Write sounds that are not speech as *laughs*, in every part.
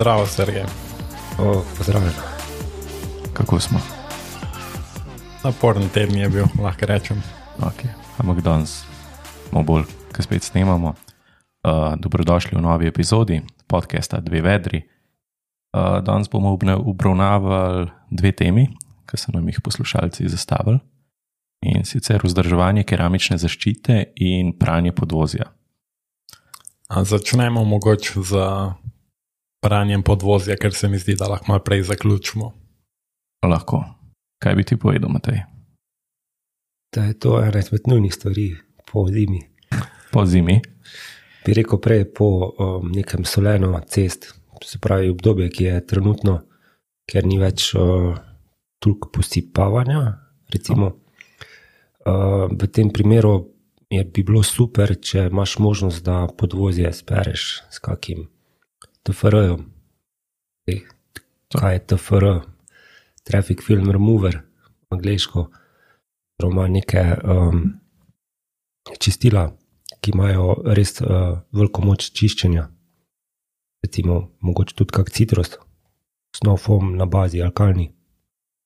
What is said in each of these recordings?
Zdravo, Sergej. O, pozdravljen. Kako smo? Naporen teden je bil, lahko rečem. Okay. Ampak danes smo bolj, kaj spet snemamo. Uh, dobrodošli v novi epizodi podcasta Dve vedri. Uh, danes bomo obravnavali dve temi, ki so nam jih poslušalci zastavili. In sicer vzdrževanje keramične zaščite in pranje podvozja. A začnemo mogoče z pranjem podvozja, ker se mi zdi, da lahko malo prej zaključimo. Lahko. Kaj bi ti povedal, Matej? Da je to ena izmed nujnih stvari po zimi. Po zimi? Bi rekel prej po um, nekem soleno cest, se pravi obdobje, ki je trenutno, ker ni več uh, toliko posipavanja. Recimo, uh, v tem primeru je bi bilo super, če imaš možnost, da podvozje spereš s kakim TFR-jem. Kaj je TFR? Traffic Film Remover, angliško, oziroma neke um, čistila, ki imajo res uh, veliko moč čiščenja. Recimo, mogoče tudi kak citrus, snowfoam na bazi alkalni,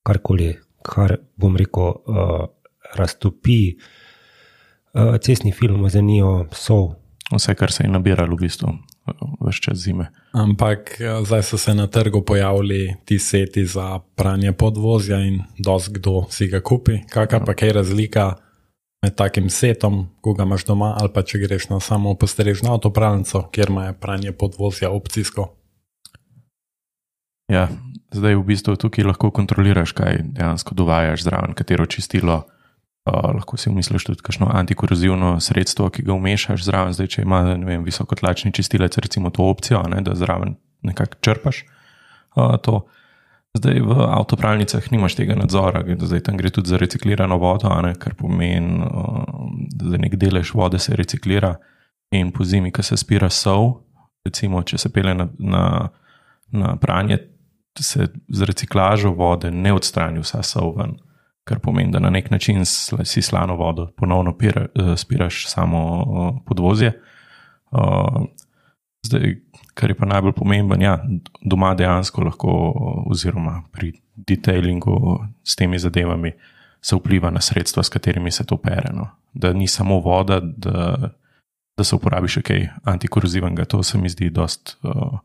karkoli, kar bom rekel, uh, raztopi uh, cestni film, ozenijo sol. Vse, kar se je nabiralo v bistvu vse čas zime. Ampak eh, zdaj so se na trgu pojavili ti seti za pranje podvozja in dosti kdo si ga kupi. Kakšna pa je razlika med takim setom, ko ga imaš doma, ali pa če greš na samo postrežno avtopravnico, kjer ima pranje podvozja opcijsko. Ja, zdaj v bistvu tukaj lahko kontroliraš, kaj dejansko dovajaš zraven, katero čistilo. Uh, lahko si umisliš tudi kakšno antikorozivno sredstvo, ki ga umešaš zraven. Zdaj, če ima vem, visokotlačni čistilec, recimo to opcijo, ne, da zraven nekako črpaš uh, to. Zdaj v avtopravnicah nimaš tega nadzora, zdaj tam gre tudi za reciklirano vodo, ne, kar pomeni, uh, da nek delež vode se reciklira in po zimi, ko se spira sol, recimo, če se pele na, na, na pranje, se z reciklažo vode ne odstrani vsa sol ven kar pomeni, da na nek način si slano vodo ponovno pira, uh, spiraš samo uh, podvozje. Uh, zdaj, kar je pa najbolj pomemben, ja, doma dejansko lahko, oziroma pri detailingu s temi zadevami, se vpliva na sredstva, s katerimi se to pere. No. Da ni samo voda, da, da se uporabi še kaj antikorozivnega, to se mi zdi dost uh,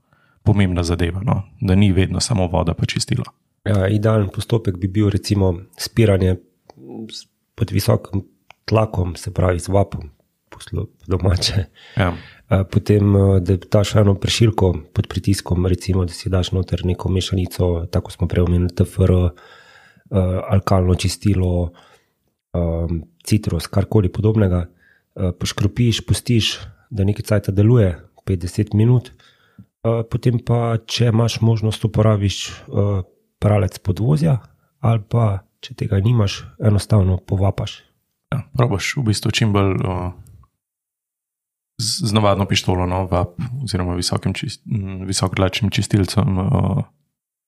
pomembna zadeva. No. Da ni vedno samo voda, pa čistilo. Ja, idealen postopek bi bil recimo spiranje pod visokim tlakom, se pravi z vapom, poslo domače. Ja. Potem, da daš eno prešilko pod pritiskom, recimo, da si daš noter neko mešanico, tako smo prej omenili, TFR, alkalno čistilo, citrus, karkoli podobnega. Poškropiš, pustiš, da nekaj cajt deluje, 50 minut. Potem pa, če imaš možnost, uporabiš pralec podvozja, ali pa če tega nimaš, enostavno povapaš. Ja, probaš v bistvu čim bolj uh, z, z navadno pištolo, no, vap, oziroma visokim čist, visokotlačnim čistilcem, uh,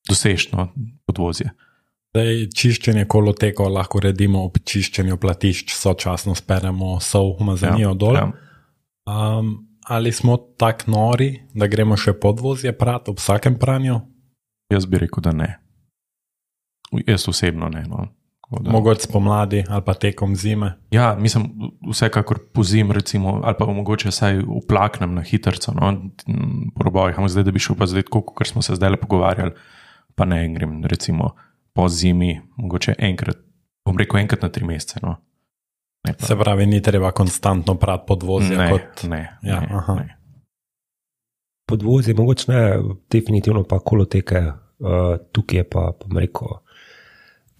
dosežno podvozje. Zdaj, čiščenje koloteko lahko redimo ob čiščenju platišč, sočasno speremo sol, umazanijo ja, dol. Ja. Um, ali smo tako nori, da gremo še podvozje prati ob vsakem pranju? Jaz bi rekel, da ne. Jaz osebno ne. No. Mogoče spomladi ali pa tekom zime. Ja, mislim, vsekakor po zim, recimo, ali pa mogoče vsaj uplaknem na hitro, no, poroboj, zdaj da bi šel pa zdaj, kot smo se zdaj pogovarjali, pa ne grem, recimo, po zimi, mogoče enkrat, bom rekel, enkrat na tri mesece. No. Se pravi, ni treba konstantno prati podvozje. Ne, kot... ne, ja, ne, ne. Podvozje, mogoče ne, definitivno pa koloteke, uh, tukaj je pa, bom rekel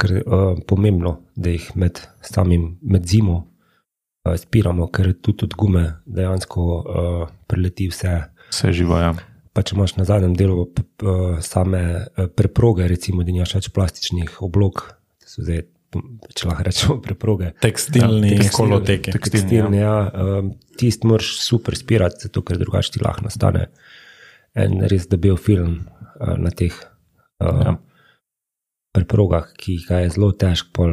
ker je uh, pomembno, da jih med, samim, med zimo uh, spiramo, ker tudi od gume dejansko uh, preleti vse. Vse živo. Ja. Pa če imaš na zadnjem delu uh, same uh, preproge, recimo, da nimaš več plastičnih oblog, zdaj, če lahko rečemo preproge. Tekstilni, ja, koloteki. Tekstilni, ja. ja um, Tisti moraš super spirati, zato ker drugače ti lahko nastane en res debel film uh, na teh. Uh, ja preprogah, ki ga je zelo težko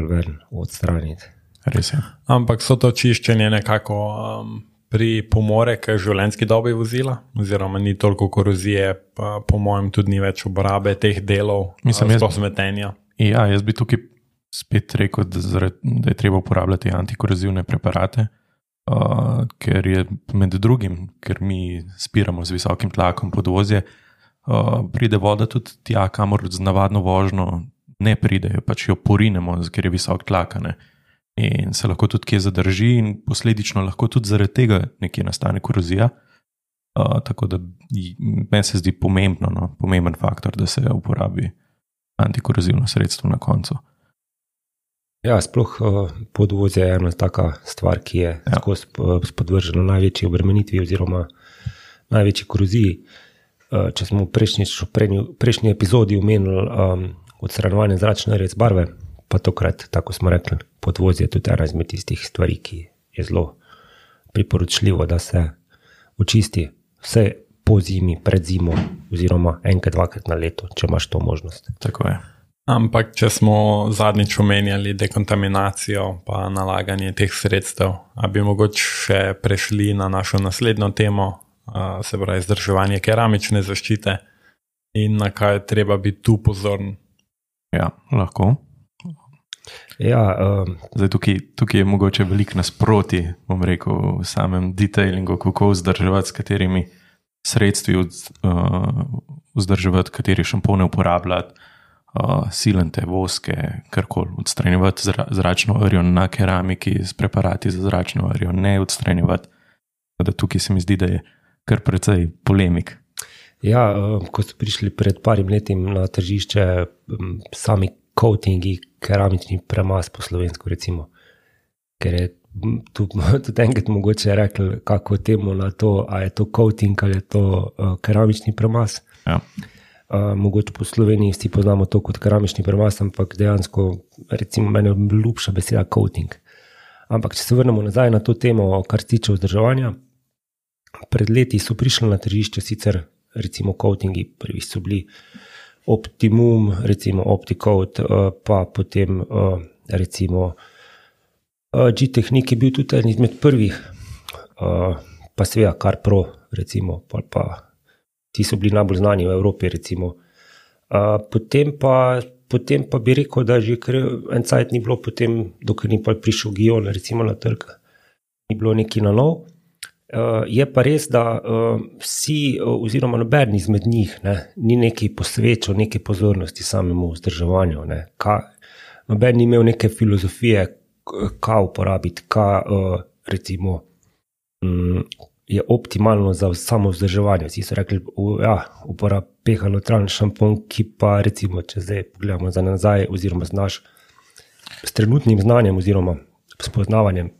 odstraniti. Res je. Ampak so to čiščenje nekako um, pripomore k življenjski dobi vozila, oziroma ni toliko korozije, pa po mojem tudi ni več uporabe teh delov, Mislim, jaz- sploh zmetenja. Ja, jaz bi tukaj spet rekel, da, zaradi, da je treba uporabljati antikorozivne preparate, uh, ker je med drugim, ker mi spiramo z visokim tlakom podvozje, uh, pride voda tudi tja, kamor z navadno vožnjo ne pride, pač jo porinemo, ker je visok tlak. In se lahko tudi kje zadrži, in posledično lahko tudi zaradi tega nekje nastane korozija. Uh, tako da meni se zdi pomembno, no, pomemben faktor, da se uporabi antikorozivno sredstvo na koncu. Ja, sploh uh, podvozje je ena taka stvar, ki je ja. skozi uh, podvržena največji obremenitvi oziroma največji koroziji. Uh, če smo v prejšnji epizodi omenili um, odstranjevanje zračne res barve, pa tokrat, tako smo rekli, podvozje je tudi ena izmed tistih stvari, ki je zelo priporočljivo, da se očisti vse po zimi, pred zimo, oziroma enkrat, dvakrat na leto, če imaš to možnost. Tako je. Ampak, če smo zadnjič omenjali dekontaminacijo in nalaganje teh sredstev, bi mogoče še prešli na našo naslednjo temo, se pravi vzdrževanje keramične zaščite in na kaj je treba biti tu pozoren. Ja, lahko. Ja, um, Zdaj, tukaj, tukaj je mogoče veliko nasproti, bom rekel, v samem detailingu, kako vzdrževati, s katerimi sredstvi vz- uh, vzdrževati, kateri šampone uporabljati, uh, silente, voske, karkoli, odstranjevati zra, zračno rjo na keramiki s preparati za zračno rjo, ne odstranjevati. Da tukaj se mi zdi, da je kar precej polemik. Ja, um, ko so prišli pred parim leti na tržišče sami coatingi, keramični premaz po slovensko, recimo. Ker je tu *laughs* tudi enkrat mogoče rekel, kako temu na to, ali je to coating ali je to uh, keramični premaz. Ja. Uh, mogoče po Sloveniji vsi poznamo to kot keramični premaz, ampak dejansko, recimo, meni je ljubša beseda coating. Ampak, če se vrnemo nazaj na to temo, kar se tiče vzdrževanja, pred leti so prišli na tržišče sicer recimo coatingi, prvi so bili Optimum, recimo Opticoat, eh, pa potem eh, recimo eh, G-Technique je bil tudi eden izmed prvih, pa seveda Car Pro, recimo, pa, pa ti so bili najbolj znani v Evropi, recimo. Potem pa, potem pa bi rekel, da že kar en cajt ni bilo, potem, dokler ni prišel Gion, recimo na trg, ni bilo neki na nov. Uh, je pa res, da uh, vsi, uh, oziroma noben izmed njih, ne, ni neki posvečal neke pozornosti samemu vzdrževanju. Ne, ka, noben ni imel neke filozofije, kaj uporabiti, kaj recimo, um, je optimalno za samo vzdrževanje. Vsi so rekli, da ja, uporabi peha neutralni šampon, ki pa recimo, če zdaj pogledamo za nazaj, oziroma z naš, s trenutnim znanjem oziroma spoznavanjem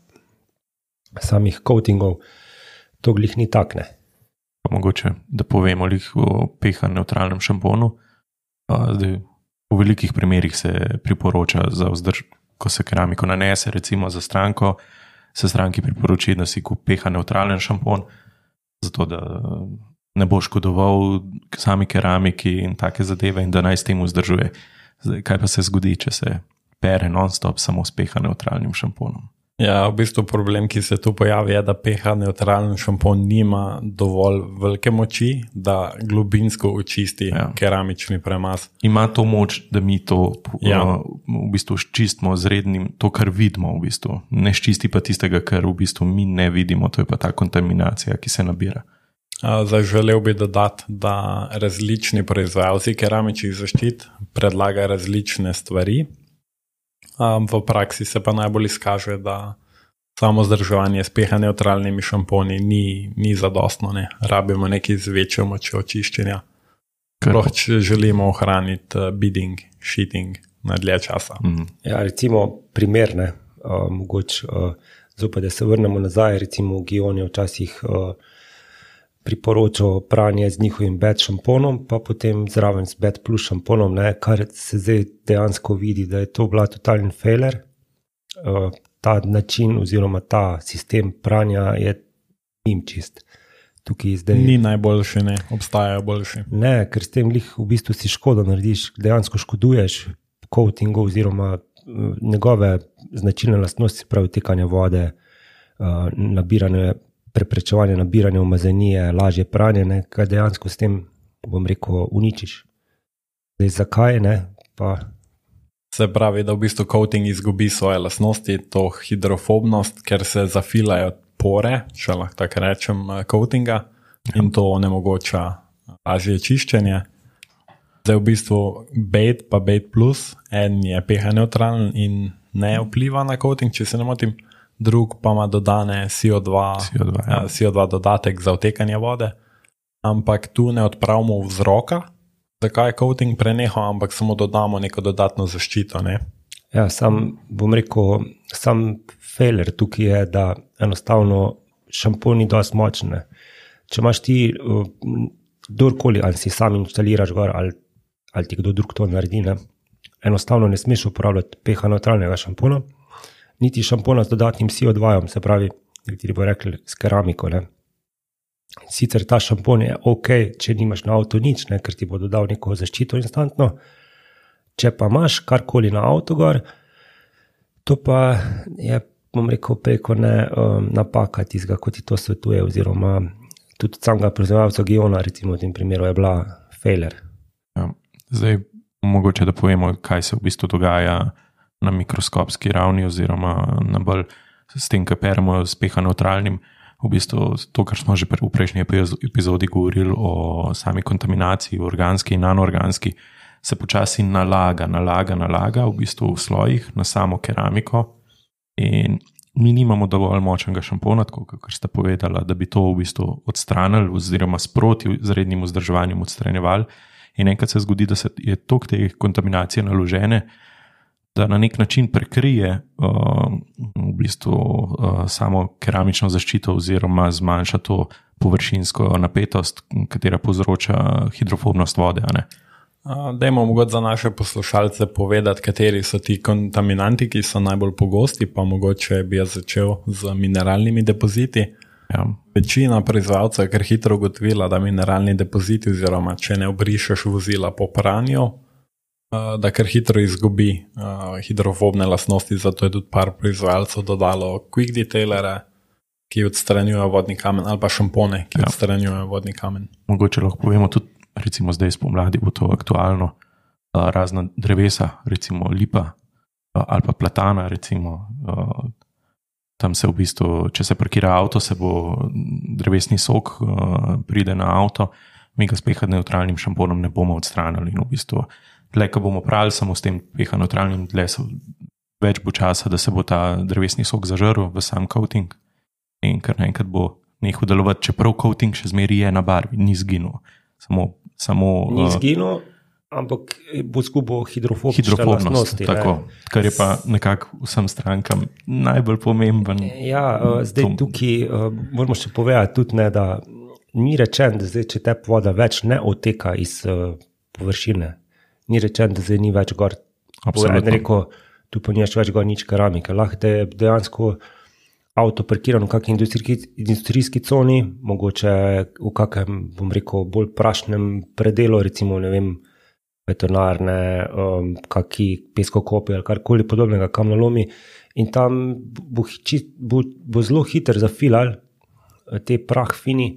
samih coatingov, to glih ni takne. Pa mogoče, da povemo lih o peha neutralnem šamponu. Zdaj, v velikih primerih se priporoča, za vzdrž, ko se keramiko nanese, recimo za stranko, se stranki priporoči, da si kupi peha neutralen šampon, zato da ne bo škodoval sami keramiki in take zadeve, in da naj s tem vzdržuje. Zdaj, kaj pa se zgodi, če se pere non-stop samo s peha neutralnim šamponom? Ja, v bistvu problem, ki se tu pojavi, je, da pH neutralen šampon nima dovolj velike moči, da globinsko očisti Ja. keramični premaz. ima to moč, da mi to ja. Uh, v bistvu ščistimo z rednim, to, kar vidimo, v bistvu. ne ščisti pa tistega, kar v bistvu mi ne vidimo, to je pa ta kontaminacija, ki se nabira. Zdaj želel bi dodati, da različni proizvajalci keramičnih zaščit predlagajo različne stvari. Um, v praksi se pa najbolj izkaže, da samo zdrževanje s pH neutralnimi šamponi ni, ni zadostno. Ne. Rabimo nekaj z večjo močjo očiščenja. Sploh, če želimo ohraniti uh, bidding, sheeting na dlje časa. Mm. Ja, recimo, primerne, uh, mogoče, uh, zopet, da se vrnemo nazaj, recimo, Gion je včasih uh, priporočal pranje z njihovim bed šamponom, pa potem zraven z bed plus šamponom, ne, kar se zdaj dejansko vidi, da je to bila totalni failer. Uh, ta način oziroma ta sistem pranja je njim čist. Tukaj zdaj. Ni najboljši, ne, obstajajo boljši. Ne, ker s tem lih v bistvu si škodo narediš, dejansko škoduješ coatingu oziroma mm, njegove značilne lastnosti, pravi tekanje vode, uh, nabiranje preprečevanje nabiranja umazanije, lažje pranje, ne, kaj dejansko s tem, bom rekel, uničiš. Zdaj, zakaj ne? Pa Se pravi, da v bistvu coating izgubi svoje lastnosti, to hidrofobnost, ker se zafilajo pore, če lahko tako rečem, eh, coatinga in to onemogoča lažje čiščenje. Zdaj v bistvu bait pa bait plus, en je pH neutralen in ne vpliva na coating, če se ne motim, drug pa ima dodane CO2, CO2, ja. ja, CO2 dodatek za otekanje vode, ampak tu ne odpravimo vzroka, zakaj je coating prenehal, ampak samo dodamo neko dodatno zaščito. Ne? Ja, sam bom rekel, sam failer tukaj je, da enostavno šampon ni dovolj močen. Če imaš ti, uh, kdorkoli, ali si sam instaliraš gor, ali, ali ti kdo drug to naredi, ne? enostavno ne smeš uporabljati pH neutralnega šampona, niti šampona z dodatnim CO2, se pravi, nekateri bo rekli s keramiko. Ne? Sicer ta šampon je ok, če nimaš na avtu nič, ne, ker ti bo dodal neko zaščito instantno. Če pa imaš karkoli na avtu, to pa je, bom rekel, preko ne um, napaka tistega, kot ti to svetuje, oziroma tudi samega proizvajalca Giona, recimo v tem primeru, je bila failer. Ja. Zdaj, mogoče da povemo, kaj se v bistvu dogaja na mikroskopski ravni, oziroma na bolj s tem, kar peremo s pH neutralnim. V bistvu to, kar smo že v prejšnji epiz- epizodi govorili o sami kontaminaciji, organski in nanorganski, se počasi nalaga, nalaga, nalaga v bistvu v slojih na samo keramiko. In mi nimamo dovolj močnega šampona, kot ste povedali, da bi to v bistvu odstranili, oziroma sproti z rednim vzdrževanjem odstranjevali. In enkrat se zgodi, da se je tok te kontaminacije naložene, da na nek način prekrije uh, v bistvu uh, samo keramično zaščito, oziroma zmanjša to površinsko napetost, katera povzroča hidrofobnost vode. a ne. Uh, Dajmo mogoče za naše poslušalce povedati, kateri so ti kontaminanti, ki so najbolj pogosti, pa mogoče bi jaz začel z mineralnimi depoziti. Ja. Večina proizvajalcev je kar hitro ugotovila, da mineralni depoziti, oziroma če ne obrišeš vozila po pranju, da kar hitro izgubi uh, hidrofobne lastnosti. Zato je tudi par proizvajalcev dodalo quick detailere, ki odstranjujejo vodni kamen, ali pa šampone, ki Ja. odstranjujejo vodni kamen. Mogoče lahko povemo tudi, recimo zdaj spomladi bo to aktualno, uh, razna drevesa, recimo lipa uh, ali pa platana. Recimo, uh, tam se v bistvu, če se parkira avto, se bo drevesni sok uh, pride na avto, mi ga s pH neutralnim šamponom ne bomo odstranili. In v bistvu, tle, ko bomo prali samo s tem pH neutralnim, tle so več bo časa, da se bo ta drevesni sok zažrl v sam coating in kar naenkrat bo nehal delovati, čeprav coating še zmeraj je na barvi, ni zginil. Samo, samo Ni uh, izginil, ampak bo izgubil hidrofobnost. hidrofobnost. Tako, kar je pa nekako vsem strankam najbolj pomemben. Ja, uh, zdaj tukaj uh, moramo še povedati, tudi, ne, da ni rečeno, da zdaj, če te voda več ne oteka iz uh, površine, ni rečeno, da zdaj ni več gor. Absolutno. Rekel, tu pa nimaš več gor nič keramike. Lahko je dejansko avto parkiran v kakšni industrijski, industrijski coni, mogoče v kakšnem, bom rekel, bolj prašnem predelu, recimo ne vem. Betonarne, um, kaki peskokopi ali karkoli podobnega, kam nalomi, in tam bo, hi- bo, bo zelo hiter zafilal eh, te prah fini,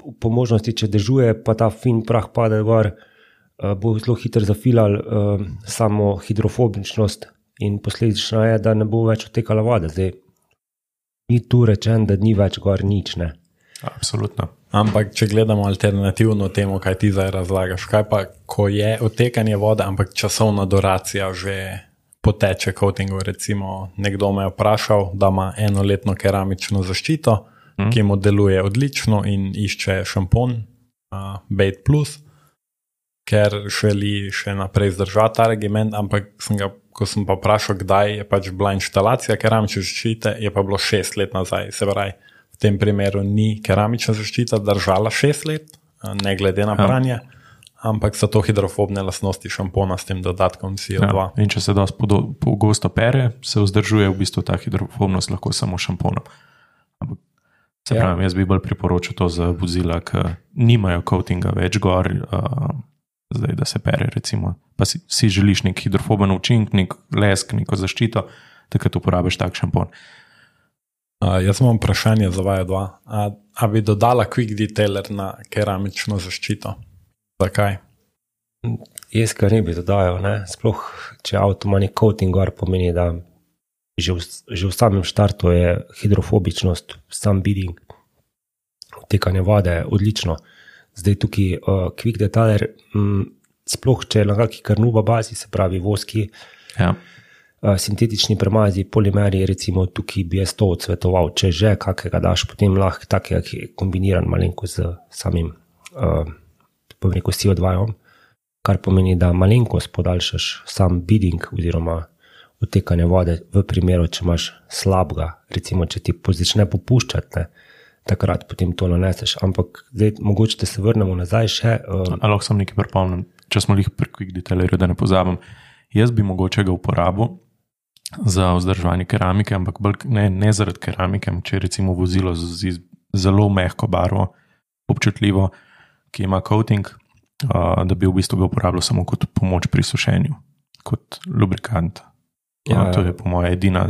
po- možnosti, če dežuje, pa ta fin prah pade gor, eh, bo zelo hiter zafilal eh, samo hidrofobičnost, in posledično je, da ne bo več odtekala voda. Zdaj, ni tu rečen, da ni več gor nič. Ne. Absolutno. Ampak, če gledamo alternativno temu, kaj ti zdaj razlagaš, kaj pa, ko je odtekanje vode, ampak časovna duracija že poteče coatingu. Recimo, nekdo me je vprašal, da ima enoletno keramično zaščito, mm. ki mu deluje odlično in išče šampon, uh, Bait Plus, ker želi še naprej zdržati ta regiment, ampak sem ga. Ko sem pa vprašal, kdaj je pač bila instalacija keramične zaščite, je pa bilo šest let nazaj. Se pravi, v tem primeru ni keramična zaščita držala šest let, ne glede na pranje, ampak so to hidrofobne lastnosti šampona s tem dodatkom CO2. Ja. In če se podo- pogosto pere, se vzdržuje v bistvu ta hidrofobnost lahko samo s šamponom. Ampak, se Ja. pravi, jaz bi bolj priporočil to za vozila, ki nimajo coatinga več gor, uh, zdaj da se pere. Recimo. Pa si, si želiš nek hidrofoben učinek, nek lesk, neko zaščito, takrat uporabiš tak šampon. Uh, jaz imam vprašanje za vaju dva. A, a bi dodala quick detailer na keramično zaščito? Zakaj? Jaz ga ne bi dodajal, ne? sploh če avto ima nek coating gor, pomeni, da že v, že v samem štartu je hidrofobičnost, sam bidding, tekanje vode je odlično. Zdaj tukaj uh, quick detailer, m, sploh če je na kakšni krnuva bazi, se pravi voski, Ja. uh, sintetični premazi, polimeri, recimo tukaj bi jaz to odsvetoval. Če že kakega daš, potem lahko takega, ki je kombiniran malenko z samim, uh, bom rekel, CO2, kar pomeni, da malenkost podaljšaš sam bidding oziroma odtekanje vode v primeru, če imaš slabega, recimo, če ti začne popuščati, ne, takrat potem to naneseš. Ampak zdaj, mogoče da se vrnemo nazaj še. Uh, Ali lahko sem nekaj pripomnim, če smo jih pri Quick Detailerju, da ne pozabim. Jaz bi mogoče ga uporabil za vzdrževanje keramike, ampak ne, ne zaradi keramike, če je recimo vozilo z, z zelo mehko barvo, občutljivo, ki ima coating, uh, da bi v bistvu ga uporabljal samo kot pomoč pri sušenju, kot lubrikant. Ja, Ja, to je po mojem edina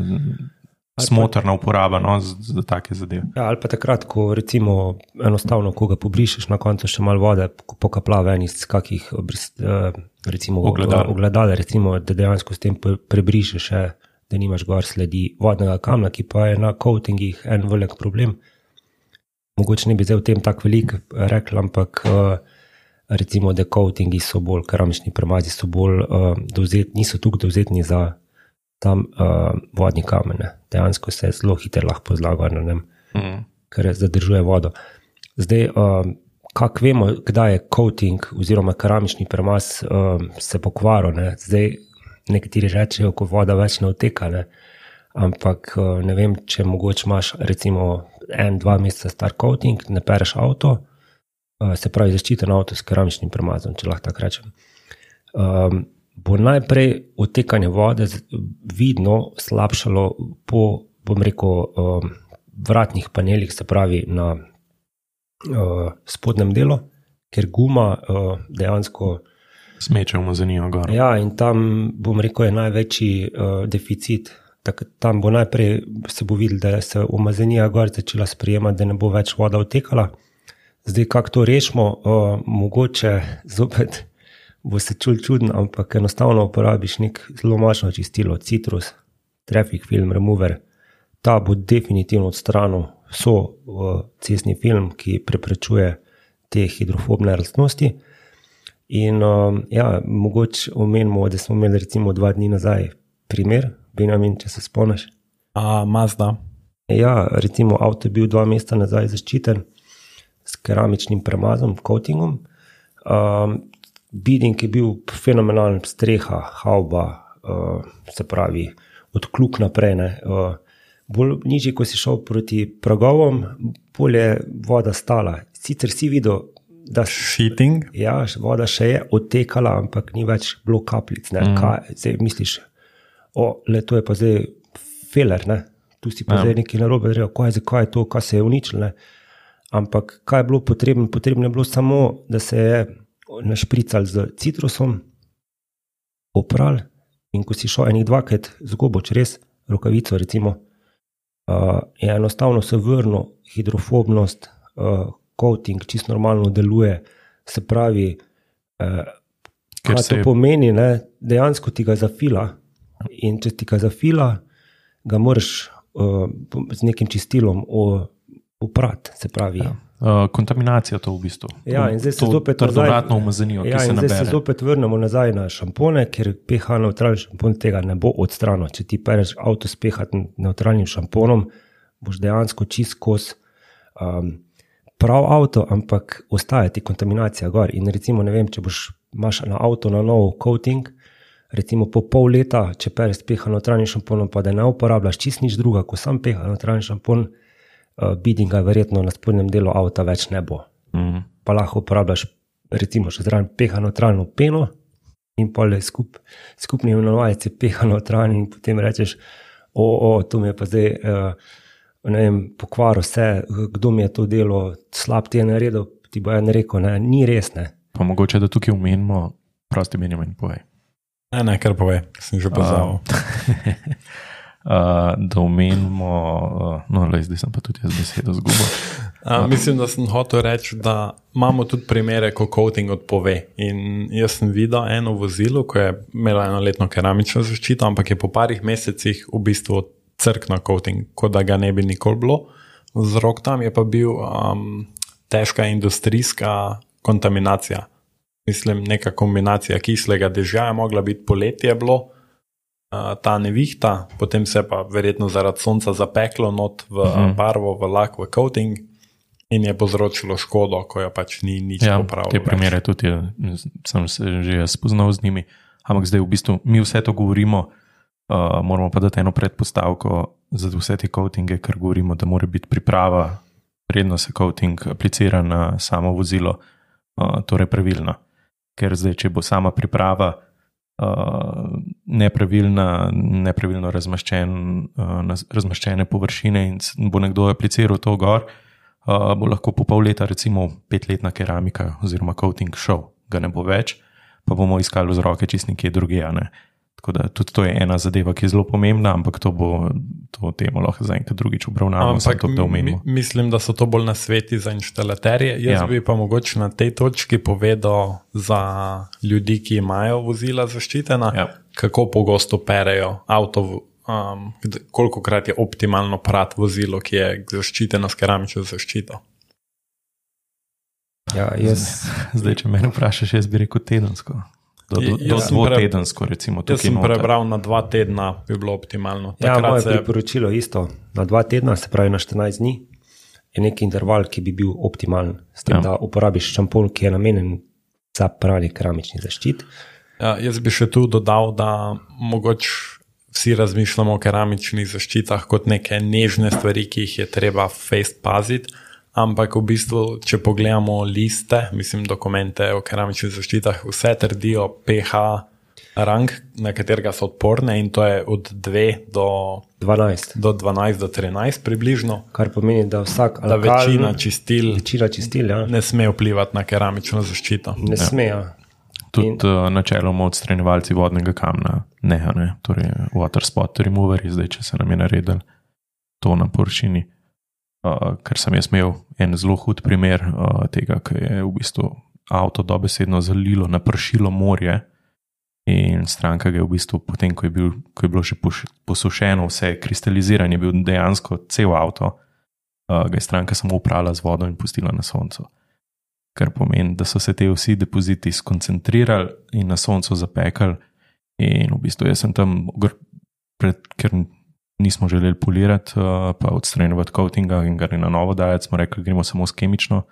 smotrna uporaba no, za, za take zadeve. Ja, ali pa takrat, ko recimo enostavno, ko ga pobrišeš, na koncu še malo vode pokapla ven iz kakih eh, recimo, Ogledal. ogledal, recimo, da dejansko s tem pre- prebrišeš, še, da nimaš gor sledi vodnega kamna, ki pa je na coatingih en velik problem. Mogoče ne bi zdaj o tem tako veliko rekel, ampak eh, recimo, da coatingi so bolj, keramični premazi so bolj dovzetni, niso tukaj dovzetni za tam uh, vodni kamen. ne. Dejansko se zelo hitro lahko zlaga na njem Mm. ker zadržuje vodo. Zdaj, um, kako vemo, kdaj je coating oziroma keramični premaz um, se pokvaril. Ne? Zdaj, nekateri rečejo, ko voda več ne odteka. Ne? Ampak uh, ne vem, če mogoče imaš recimo en, dva meseca star coating, ne pereš avto, uh, se pravi zaščiten avto s keramičnim premazom, če lahko tako rečem. Um, bo najprej odtekanje vode vidno slabšalo po, bom rekel, um, vratnih panelih, se pravi na uh, spodnjem delu, ker guma uh, dejansko. Smeče umazanijo gor. Ja, in tam, bom rekel, je največji uh, deficit. Tak, tam bo najprej se bo videl, da se umazanija gor začela sprejemati, da ne bo več voda odtekala. Zdaj, kako to rešimo, uh, mogoče zopet bo se čul čudno, ampak enostavno uporabiš nek zelo močno čistilo, citrus, traffic film, remover. Ta bo definitivno odstranil vso uh, cestni film, ki preprečuje te hidrofobne lastnosti. In um, ja, mogoče omenimo, da smo imeli recimo dva dni nazaj primer, Benjamin, če se spomniš. A Mazda. Ja, recimo avto je bil dva meseca nazaj zaščiten s keramičnim premazom, coatingom. Um, Bidding je bil fenomenalen, streha, hauba, uh, se pravi, od kluk naprej. ne, Uh, bolj nižji, ko si šel proti pragovom, bolje je voda stala. Sicer si videl, da Sheeting. Ja, voda še je odtekala, ampak ni več bilo kapljic. Mm. Kaj zdaj misliš? O, le to je pa zdaj feler, ne? tu si pa Ja. zdaj nekaj narobe, rekel, kaj, je zdaj, kaj je to, kaj se je uničilo. Ne? Ampak kaj je bilo potrebno? Potrebno je bilo samo, da se je našprical z citrusom, opral in ko si šel enih dvakrat z gobo čez rokavico, recimo, uh, je enostavno se vrnil hidrofobnost, uh, coating čisto normalno deluje. Se pravi, uh, kaj se to je- pomeni, ne? dejansko ti ga zafila. In če ti ga zafila, ga moraš uh, z nekim čistilom oprati. Se pravi, ja. Uh, kontaminacija to v bistvu. Ja, in zdaj se to zopet nazaj- Trdovratno umazanijo, Ja, se zdaj se zopet vrnemo nazaj na šampone, ker pH neutralni šampon tega ne bo odstranil. Če ti pereš avto s pH neutralnim šamponom, boš dejansko čist kos. Um, prav avto, ampak ostaja ti kontaminacija gor. In recimo, ne vem, če boš imaš na avto na nov coating, recimo po pol leta, če pereš pH neutralnim šamponom, pa da ne uporabljaš čist nič druga, kot sam pH neutralni šampon, uh, bidinga verjetno na spodnjem delu avta več ne bo Mm. pa lahko uporabljaš, recimo, še zraven pH neutralno peno in pa le skup, skupni imenovalec je pH neutralni in potem rečeš, o, o to mi je pa zdaj. Uh, Ne vem, pokvaril vse, kdo mi je to delo, slab ti je naredil, ti bo en rekel, ne, ni res. Ne. Pa mogoče, da tukaj umenimo, prosti Benjamin, povej. Ne, ne, kar pove, sem že pozabil. Uh, *laughs* da omenimo, uh, no, le zdaj sem pa tudi jaz besedo zgubil. A, mislim, da sem hotel reči, da imamo tudi primere, ko coating odpove. In jaz sem videl eno vozilo, ki je imelo eno letno keramično zaščito, ampak je po parih mesecih v bistvu crkno coating, kot da ga ne bi nikoli bilo. Vzrok tam je pa bil um, težka industrijska kontaminacija. Mislim, neka kombinacija kislega dežja je mogla biti poletje bilo ta nevihta, potem se pa verjetno zaradi sonca zapeklo not v uh mhm. -huh. barvo, v lak, v coating in je povzročilo škodo, ko jo pač ni nič ja, popravilo. Te primere tudi je, sem se že spoznal z njimi, ampak zdaj v bistvu mi vse to govorimo, uh, moramo pa dati eno predpostavko za vse te coatinge, ker govorimo, da mora biti priprava, predno se coating aplicira na samo vozilo, uh, torej pravilna. Ker zdaj, če bo sama priprava, uh, nepravilna, nepravilno razmaščen, uh, razmaščene površine in bo nekdo apliciral to gor, uh, bo lahko po pol leta, recimo petletna keramika oziroma coating šel, ga ne bo več, pa bomo iskali vzroke čist nekje drugje. Ne? Tako da tudi to je ena zadeva, ki je zelo pomembna, ampak to bo to temo lahko za enkrat drugič obravnavamo. Ampak to, da mi, mislim, da so to bolj na sveti za inštalaterje. Jaz ja. bi pa mogoče na tej točki povedal za ljudi, ki imajo vozila zaščitena, ja. kako pogosto perejo avto. Um, koliko krat je optimalno prat vozilo, ki je zaščiteno s keramično zaščito? Ja, jaz, zdaj, če me vprašaš, jaz bi rekel tedensko. Do, do, do dvotedensko, recimo. Jaz sem noter. prebral na dva tedna, bi bilo optimalno. Ja, moje se... priporočilo je isto. Na dva tedna, se pravi na 14 dni, je neki interval, ki bi bil optimalen. S tem, ja. da uporabiš šampon, ki je namenjen za pravi keramični zaščit. Ja, jaz bi še tu dodal, da mogoče vsi razmišljamo o keramičnih zaščitah kot neke nežne stvari, ki jih je treba face paziti. Ampak v bistvu, če pogledamo liste, mislim, dokumente o keramičnih zaščitah, vse trdijo pH rang, na katerega so odporne in to je od 2 do 12. Do 12 do 13 približno. Kar pomeni, da vsak da večina čistil, večina čistil ja. ne sme vplivati na keramično zaščito. Ne ja. sme. Ja. Tudi in... uh, načeloma odstranjevalci vodnega kamna, ne, ne, torej water spot removeri, zdaj če se nam je naredil to na površini. Uh, ker sem jaz imel en zelo hud primer uh, tega, ki je v bistvu avto dobesedno zalilo, napršilo morje. In stranka je v bistvu, potem ko je, bil, ko je bilo že posušeno, vse kristalizirano, je bil dejansko cel avto, uh, ga je stranka samo uprala z vodo in pustila na soncu. Kar pomeni, da so se te vsi depoziti skoncentrirali in na soncu zapekali. In v bistvu jaz sem tam, pred, ker nismo želeli polirati, uh, pa odstranjevati coatinga in ga na novo dajati, smo rekli, gremo samo s kemično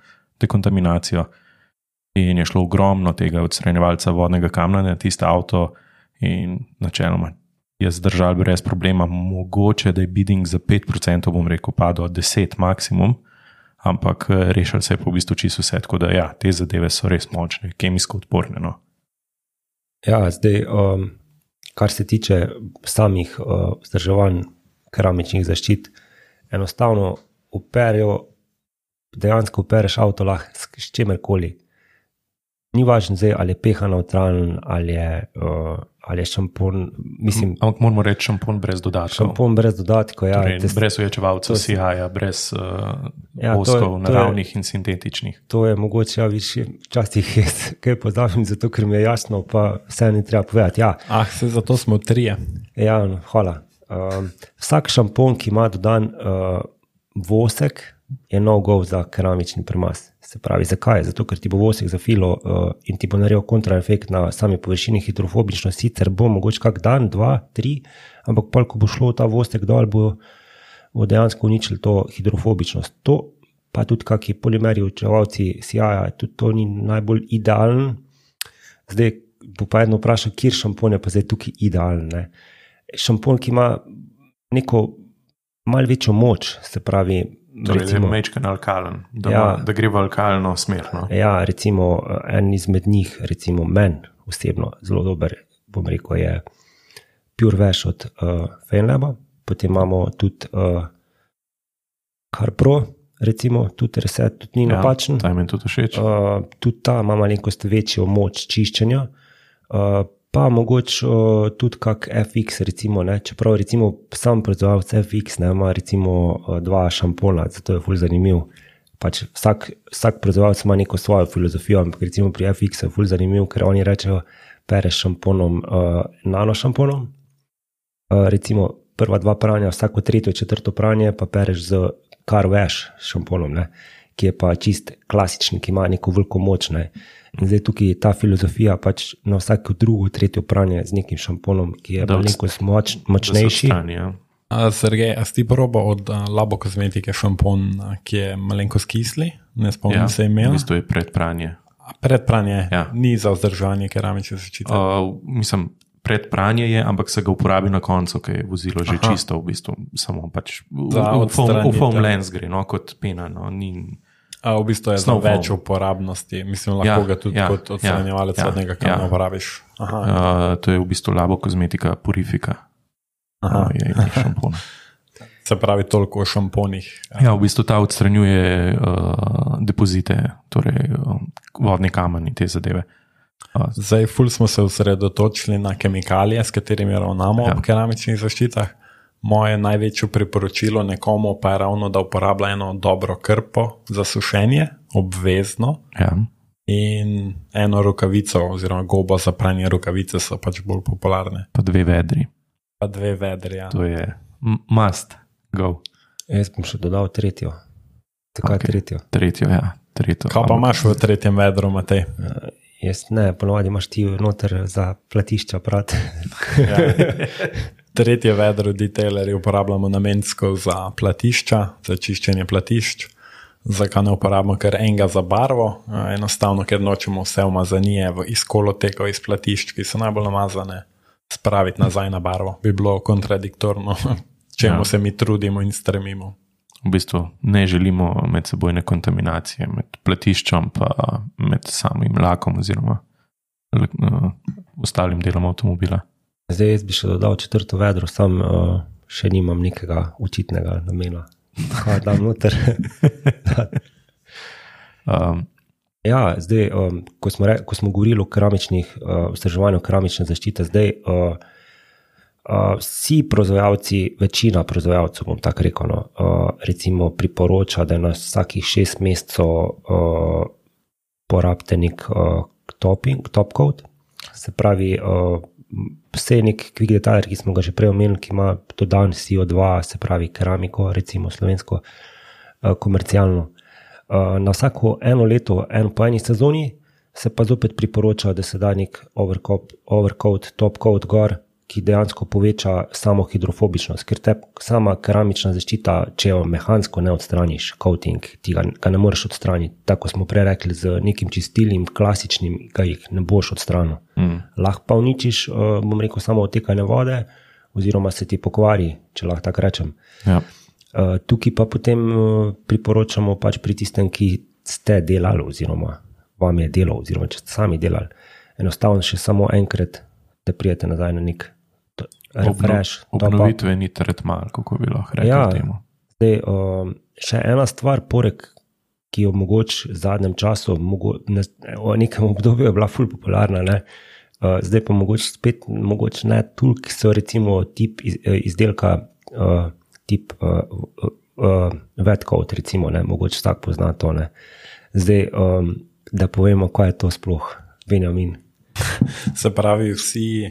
dekontaminacijo. In je šlo ogromno tega odstranjevalca vodnega kamna na tiste avto, in načeloma je zdržal brez problema. Mogoče da je bidding za 5%, bom rekel, pa do 10 maksimum, ampak eh, rešil se je po v bistvu čisto vse. Tako da ja, te zadeve so res močne, kemijsko odporne. No. Ja, zdaj, um, kar se tiče samih uh, vzdrževanj keramičnih zaščit, enostavno uperijo, dejansko upereš avto lahko s čemerkoli. Ni važno, zdaj, ali je peha neutralen ali je. Uh, Ali je šampon, mislim. Ampak moramo reči šampon brez dodatkov. Šampon brez dodatkov, ja. Torej, tes, brez uječevalcev, CIA, brez uh, ja, voskov, naravnih je, in sintetičnih. To je mogoče, ja, više, včasih je kaj pozabim, zato ker mi je jasno, pa vse ni treba povedati. Ja. Ah, se zato smo trije. Ja, no, hvala. Um, vsak šampon, ki ima dodan uh, vosek, je nov gov za keramični premas. Se pravi, zakaj? Zato, ker ti bo vosek za filo uh, in ti bo naredil kontraefekt na sami površini hidrofobično, sicer bo mogoče kak dan, dva, tri, ampak pa, ko bo šlo ta vosek dol, bo, bo dejansko uničil to hidrofobičnost. To pa tudi kakšni polimeri, učevalci CIA, tudi to ni najbolj idealen. Zdaj bo pa eno vprašal, kje šampone pa zdaj tukaj idealne. Šampon, ki ima neko malce večjo moč, se pravi, Torej, recimo, mečken alkalen, da, ja, ma, da gre v alkalno smer. No. Ja, recimo en izmed njih, recimo meni osebno, zelo dober, bom rekel, je Pure Veš od uh, Fenleba, potem imamo tudi uh, CarPro, recimo tudi Reset, tudi ni ja, napačen. Ta mi tudi všeč. Uh, tudi ta ima malenkost večjo moč čiščenja. Uh, pa mogoče uh, tudi kak FX, recimo, ne? čeprav recimo sam proizvajalec FX ne, ima recimo dva šampona, zato je fulj zanimiv. Pač vsak, vsak proizvajalec ima neko svojo filozofijo, ampak recimo pri FX je fulj zanimiv, ker oni rečejo, pereš šamponom, uh, nano šamponom. Uh, recimo prva dva pranja, vsako tretje, četrto pranje pa pereš z kar veš šamponom, ne? Ki je pa čist klasičen, ki ima neko veliko moč. Ne? In zdaj tukaj je ta filozofija pač na vsako drugo, tretjo pranje z nekim šamponom, ki je veliko moč, močnejši. Strani, ja. Sergej, a si proba od Labo kozmetike šampon, ki je malenkost kisli, ne spomnim Ja, se imena. v bistvu je predpranje. Predpranje Ja. ni za vzdrževanje keramične zaščite. Uh, mislim, predpranje je, ampak se ga uporabi na koncu, ker je vozilo že Aha. čisto, v bistvu samo pač v, Za v, v, foam, v odstranitev. foam lens gre, no, kot pena. No, ni, A, v bistvu je Snov več uporabnosti. Mislim, lahko Ja, ga tudi ja, kot odstranjevalec ja, vodnega ja, kamna ja. uporabiš. Aha, uh, to je v bistvu labo kozmetika Purifika. aha. Uh. *laughs* Se pravi, toliko o šamponih. Ja, v bistvu ta odstranjuje uh, depozite, torej uh, vodni kamen in te zadeve. Uh, Zdaj, ful smo se osredotočili na kemikalije, s katerimi ravnamo ja. V keramičnih zaščitah. Moje največje priporočilo nekomu pa je ravno, da uporablja eno dobro krpo za sušenje, obvezno, ja. in eno rokavico, oziroma gobo za pranje rokavice so pač bolj popularne. Pa dve vedri, Pa dve vedri. Ja. to je must go. Jaz bom še dodal tretjo. Ok. okay. tretjo? Tretjo, ja, tretjo. Kaj pa imaš v tretjem vedru, Matej? Jaz ne, ponovadi imaš ti noter za platišča, prate. Ja. *laughs* Tretje vedro detailerji uporabljamo namensko za platišča, za čiščenje platišč. Zakaj ne uporabljamo kar enega za barvo? A, Enostavno, ker nočemo vse umazanije v izkolotekov iz platišč, ki so najbolj umazane, spraviti nazaj na barvo. Bi bilo kontradiktorno, *laughs* čemu Ja. se mi trudimo in stremimo. v bistvu ne želimo medsebojne kontaminacije med platiščem in med samim lakom oziroma uh, ostalim delom avtomobila. Zdaj jaz bi še dodal četrto vedro, sam uh, še nimam nekega očitnega namena. Kaj dam noter? *laughs* Um, ja, zdaj, um, ko, smo re, ko smo govorili o keramičnih, uh, vzdrževanju keramične zaščite, zdaj uh, uh, vsi proizvajalci, večina proizvajalcev, bom tako rekel, no, uh, recimo priporoča, da na vsakih šest mesecev uh, porabite nek uh, topping, top coat, se pravi. Uh, Vse nek kvik detajler, ki smo ga že prej omenili, ki ima dodan CO2, se pravi keramiko, recimo slovensko, uh, komercialno. Uh, na vsako eno leto, eno po eni sezoni, se pa zopet priporoča, da se da nek overcoat, overcoat top coat gor, ki dejansko poveča samo hidrofobičnost. Ker te sama keramična zaščita, če jo mehansko ne odstraniš, coating, ti ga, ga ne moreš odstraniti. Tako smo prej rekli, z nekim čistilnim, klasičnim, ga jih ne boš odstranil. mm, Lahko pa uničiš, uh, bom rekel, samo otekanje vode, oziroma se ti pokvari, če lahko tako rečem. ja. Uh, tukaj pa potem uh, priporočamo pač pri tistem, ki ste delali, oziroma vam je delo, oziroma če ste sami delali, enostavno še samo enkrat, da prijete nazaj na nek to- refresh. up. Obnovitveni tretma, kako bi lahko rekli Ja. temu. Zdaj, um, še ena stvar, poleg, ki jo mogoče v zadnjem času, mogo, ne, v nekem obdobju je bila ful popularna, ne, uh, zdaj pa mogoče spet, mogoče ne toliko, so recimo tip iz, eh, izdelka, uh, tip uh, uh, Vetcoat, recimo, ne, mogoče tak pozna to. Ne. Zdaj, um, da povemo, kaj je to sploh, Benjamin. Se pravi, vsi.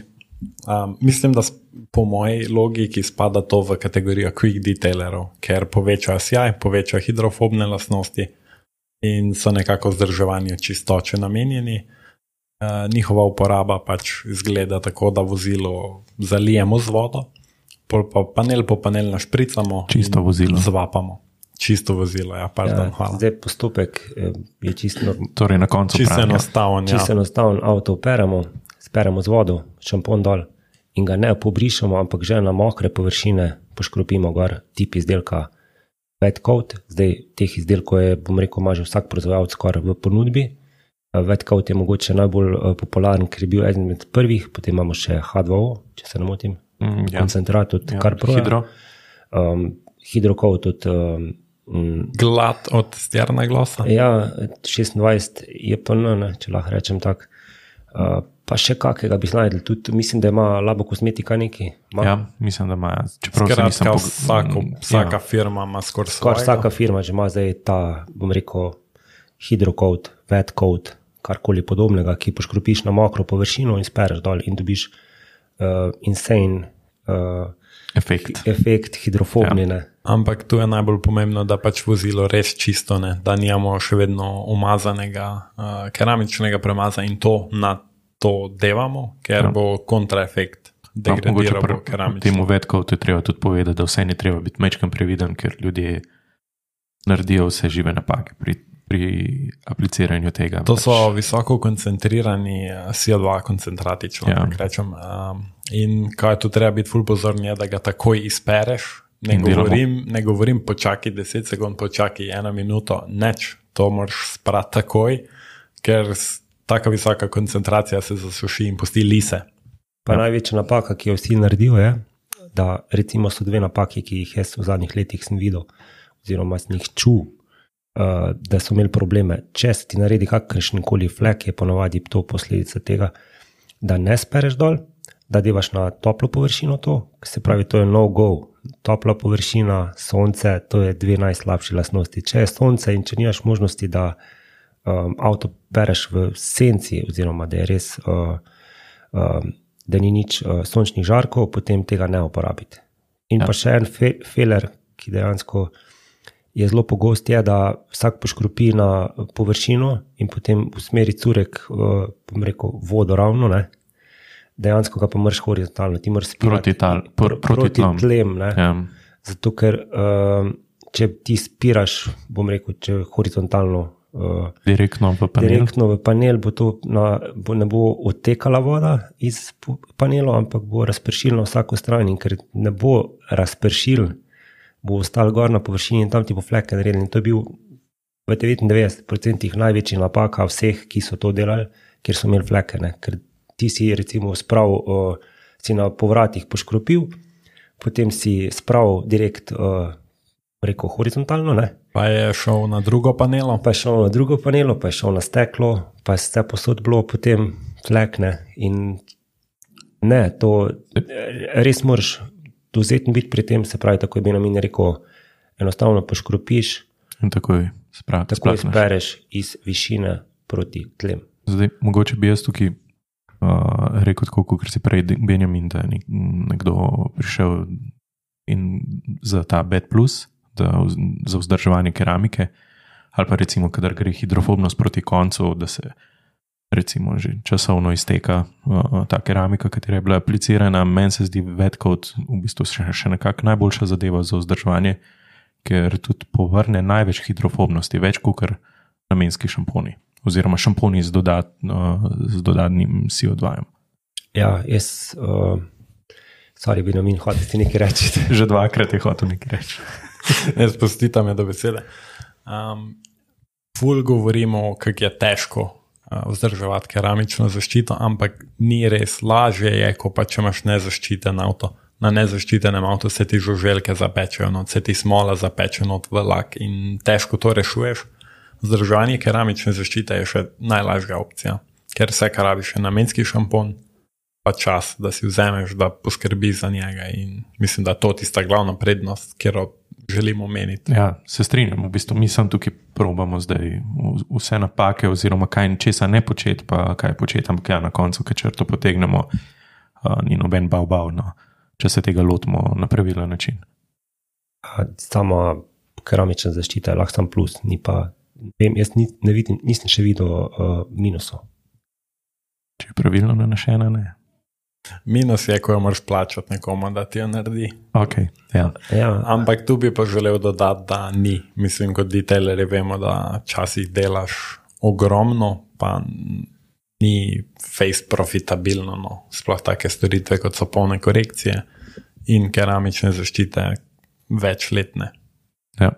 Um, mislim, da po moji logiki spada to v kategorijo quick detailerov, ker povečajo sjaj, povečajo hidrofobne lastnosti in so nekako vzdrževanju čistoče namenjeni. Uh, njihova uporaba pač izgleda tako, da vozilo zalijemo z vodo, pol pa panel po panel našpricamo, Čisto in vozilo. Zvapamo. Čisto vozilo, ja, pardon, Ja, hvala. zdaj postopek eh, je čisto norm- Torej, na koncu Čisto enostaven. Ja. Čisto enostavno avto operemo, speremo z vodo, šampon dol in ga ne pobrišemo, ampak že na mokre površine poškropimo gor tip izdelka Wet Coat. Zdaj teh izdelkov je, bom rekel, ima že vsak proizvajalec skoraj v ponudbi. Eh, Wet Coat je mogoče najbolj eh, popularen, ker je bil eden med prvih, potem imamo še H2O, če se ne motim, Mm, ja. koncentrat od Ja, Carpro. Hidro. Um, hidrocoat od um, mm, Glad od stjarna glasa. Ja, 26 je pa ne, če lahko rečem tako. Uh, Pa še kakega bi znašli, tudi mislim, da ima labo kozmetika neki. Ma, Ja, mislim, da imajo. Čeprav se nisem Skratka, pog- vsako, Mm, vsaka Ja. firma ima skoraj Skoraj svojega. vsaka firma že ima zdaj ta, bom rekel, hidrokod, wetcode, karkoli podobnega, ki poškropiš na mokro površino in spereš dol in dobiš uh, insane uh, Efekt. efekt hidrofobni. Ja. Ampak tu je najbolj pomembno, da pač vozilo res čisto ne, da nimamo še vedno umazanega uh, keramičnega premaza in to na to devamo, ker Ja. bo kontraefekt. No, mogoče pri keramično. temu vedku je treba tudi povedati, da vse ne treba biti mečkam previden, ker ljudje naredijo vse žive napake pri, pri apliciranju tega. To so visoko koncentrirani eh, CO2 koncentrati, če Ja. rečem. Um, in kaj tu treba biti ful pozorni, je, da ga takoj izpereš. Ne delamo. govorim, ne govorim počakaj 10 sekund, počakaj eno minuto, neč, to moraš sprati takoj, ker taka visoka koncentracija se zasuši in pusti lise. Pa ja. največja napaka, ki jo vsi naredijo, je, da recimo so dve napaki, ki jih jaz v zadnjih letih sem videl, oziroma sem jih čutil, uh, da so imeli probleme. Če se ti naredi kakršen koli flek, je ponovadi to posledica tega, da ne spereš dol, da devaš na toplo površino to, se pravi, to je no go. Topla površina, sonce, to je dve najslabši lastnosti. Če je sonce in če nimaš možnosti, da um, avto pereš v senci, oziroma da je res. Uh, um, da ni nič uh, sončnih žarkov, potem tega ne uporabite. In ja. pa še en fe, feler, ki dejansko je zelo pogost, je, da vsak poškropi na površino in potem usmeri curek, uh, rekel, vodo ravno, ne? dejansko ga pa mrš horizontalno, ti moraš spirati Proti tal- pr- proti tlom. tlem. Ja. Zato, ker um, če ti spiraš, bom rekel, če horizontalno. Uh, Direktno v panel. Direktno v panel bo to na, bo, ne bo odtekala voda iz panelov, ampak bo razpršil na vsako stran. In ker ne bo razpršil, bo ostal gor na površini in tam ti bo fleke naredil. In to je bil v 99% največji napaka vseh, ki so to delali, ker so imeli fleke. Ne? Ker ti si recimo spravil, uh, si na povratih poškropil, potem si spravil direkt, uh, rekel horizontalno. Ne? Pa je šel na drugo panelo. pa je šel na drugo panelo, pa je šel na steklo, pa je vse posod bilo, potem flekne. In ne, to res moraš dozeten biti pri tem, se pravi, tako je Benamin rekel, enostavno poškropiš, In takoj sprav, tako splatneš. izpereš iz višine proti tlem. Zdaj, mogoče bi jaz tukaj uh, rekel, tako kot si prej, Benjamin, da je nek- nekdo prišel in za ta bed plus, da, za vzdrževanje keramike, ali pa recimo, kadar gre hidrofobnost proti koncu, da se recimo že časovno izteka uh, ta keramika, katera je bila aplicirana. Meni se zdi vedkot v bistvu še, še nekako najboljša zadeva za vzdrževanje, ker tudi povrne največ hidrofobnosti, več kot kar namenski šamponi. Oziroma šamponi z, dodat, uh, z dodatnim CO2. -jem. Ja, jaz, uh, sorry, Benamin, hočeš ti nekaj reči. *laughs* Že dvakrat je hotel nekaj reči. *laughs* Ne spustite me do besede. Um, ful govorimo, kako je težko uh, vzdrževati keramično zaščito, ampak ni res. Lažje je, ko pa če imaš nezaščiten avto. Na nezaščitenem avtu se ti žuželke zapečejo, not, se ti smola zapeče not v lak in težko to rešuješ. Vzdrževanje keramične zaščite je še najlažja opcija, ker vse, kar rabiš, je namenski šampon, pa čas, da si vzameš, da poskrbiš za njega. In mislim, da je to tista glavna prednost, ki jo želimo omeniti. Ja, se strinjam, v bistvu mi sem tukaj probamo zdaj vse napake, oziroma kaj in česa ne početi, pa kaj početi, ampak ja, na koncu, ki črto potegnemo, uh, ni noben bav bav, no, če se tega lotimo na pravilen način. A Sama keramična zaščita je lahko sam plus, ni pa, vem, jaz ni, ne vidim, nisem še videl uh, minusov. Če je pravilno nanašena, ne. Minus je, ko jo moraš plačati nekomu, da ti jo naredi. Okay, ja. Ja, Ampak tu bi pa želel dodati, da ni. Mislim, kot detailerji vemo, da včasih delaš ogromno, pa ni face profitabilno. No. Sploh take storitve, kot so polne korekcije in keramične zaščite večletne. Ja.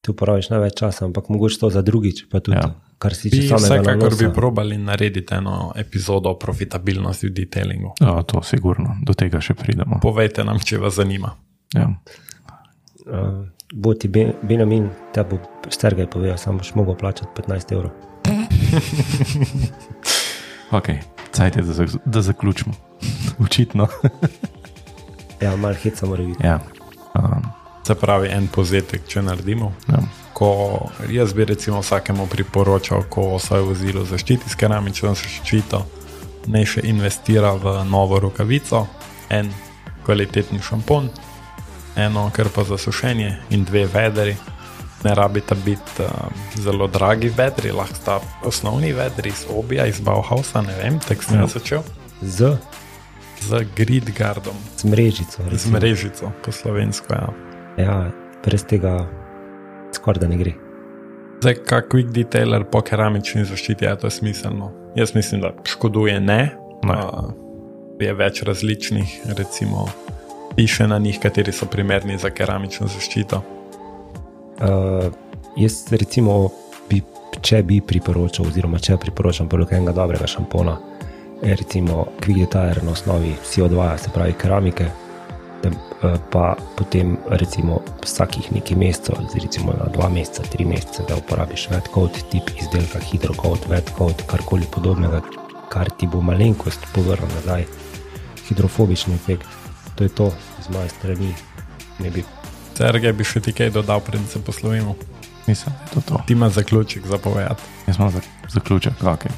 ti uporabiš največ časa, ampak mogoče to za drugič, pa tudi, Ja. Ja. kar si Bi če samega vsekakor bi probali narediti eno epizodo o profitabilnosti v detailingu. O, to sigurno, do tega še pridemo. Povejte nam, če vas zanima. Ja. Uh, bo ti Ben- Benjamin, te bo Stergej povedal, samo boš mogel plačati 15 evrov. *laughs* Okay. Cajt je, da, zak- da zaključimo. *laughs* Očitno. Ja, malo heca mora biti. ja. Um, Se pravi, en povzetek, če naredimo. ja. Ko jaz bi recimo vsakemu priporočal, ko svoje vozilo zaščiti s keramično zaščito, naj še investira v novo rokavico, en kvalitetni šampon, eno krpo za sušenje in dve vedri. Ne rabita biti uh, zelo dragi vedri, lahko sta osnovni vedri iz Obija, iz Bauhausa, ne vem, tako sem Ja. jaz začel. Z, Z Gridgardom, z mrežico. z recimo. mrežico po slovensko. Ja. Ja, brez tega skoraj da ne gre. Zdaj, kak quick detailer po keramični zaščiti je to smiselno. Jaz mislim, da škoduje ne. Ne. Uh, je več različnih, recimo, piše na njih, kateri so primerni za keramično zaščito. Uh, jaz, recimo, bi, če bi priporočal, oziroma če priporočam bilo enega dobrega šampona, je recimo Quick Detailer na osnovi CO2, se pravi keramike, pa potem recimo vsakih nekaj mesecev, recimo na dva meseca, tri mesece, da uporabiš wet coat, tip izdelka, hidrocoat, wet coat, karkoli podobnega, kar ti bo malenkost povrnil nazaj, hidrofobični efekt. To je to z moje strani. Ne bi Sergej bi še ti kaj dodal, preden se poslovimo. Mislim, da je to to. Ti imaš zaključek za povedati. Jaz imam zak zaključek. Okay.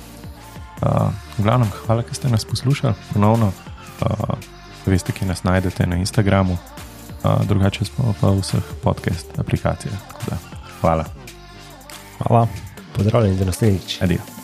Uh, v glavnem, hvala, da ste nas poslušali ponovno. Uh, veste, ki nas najdete na Instagramu, uh, drugače smo pa v vseh podcast aplikacijah. Hvala, Hvala. pozdravljeni do naslednjič. adijo.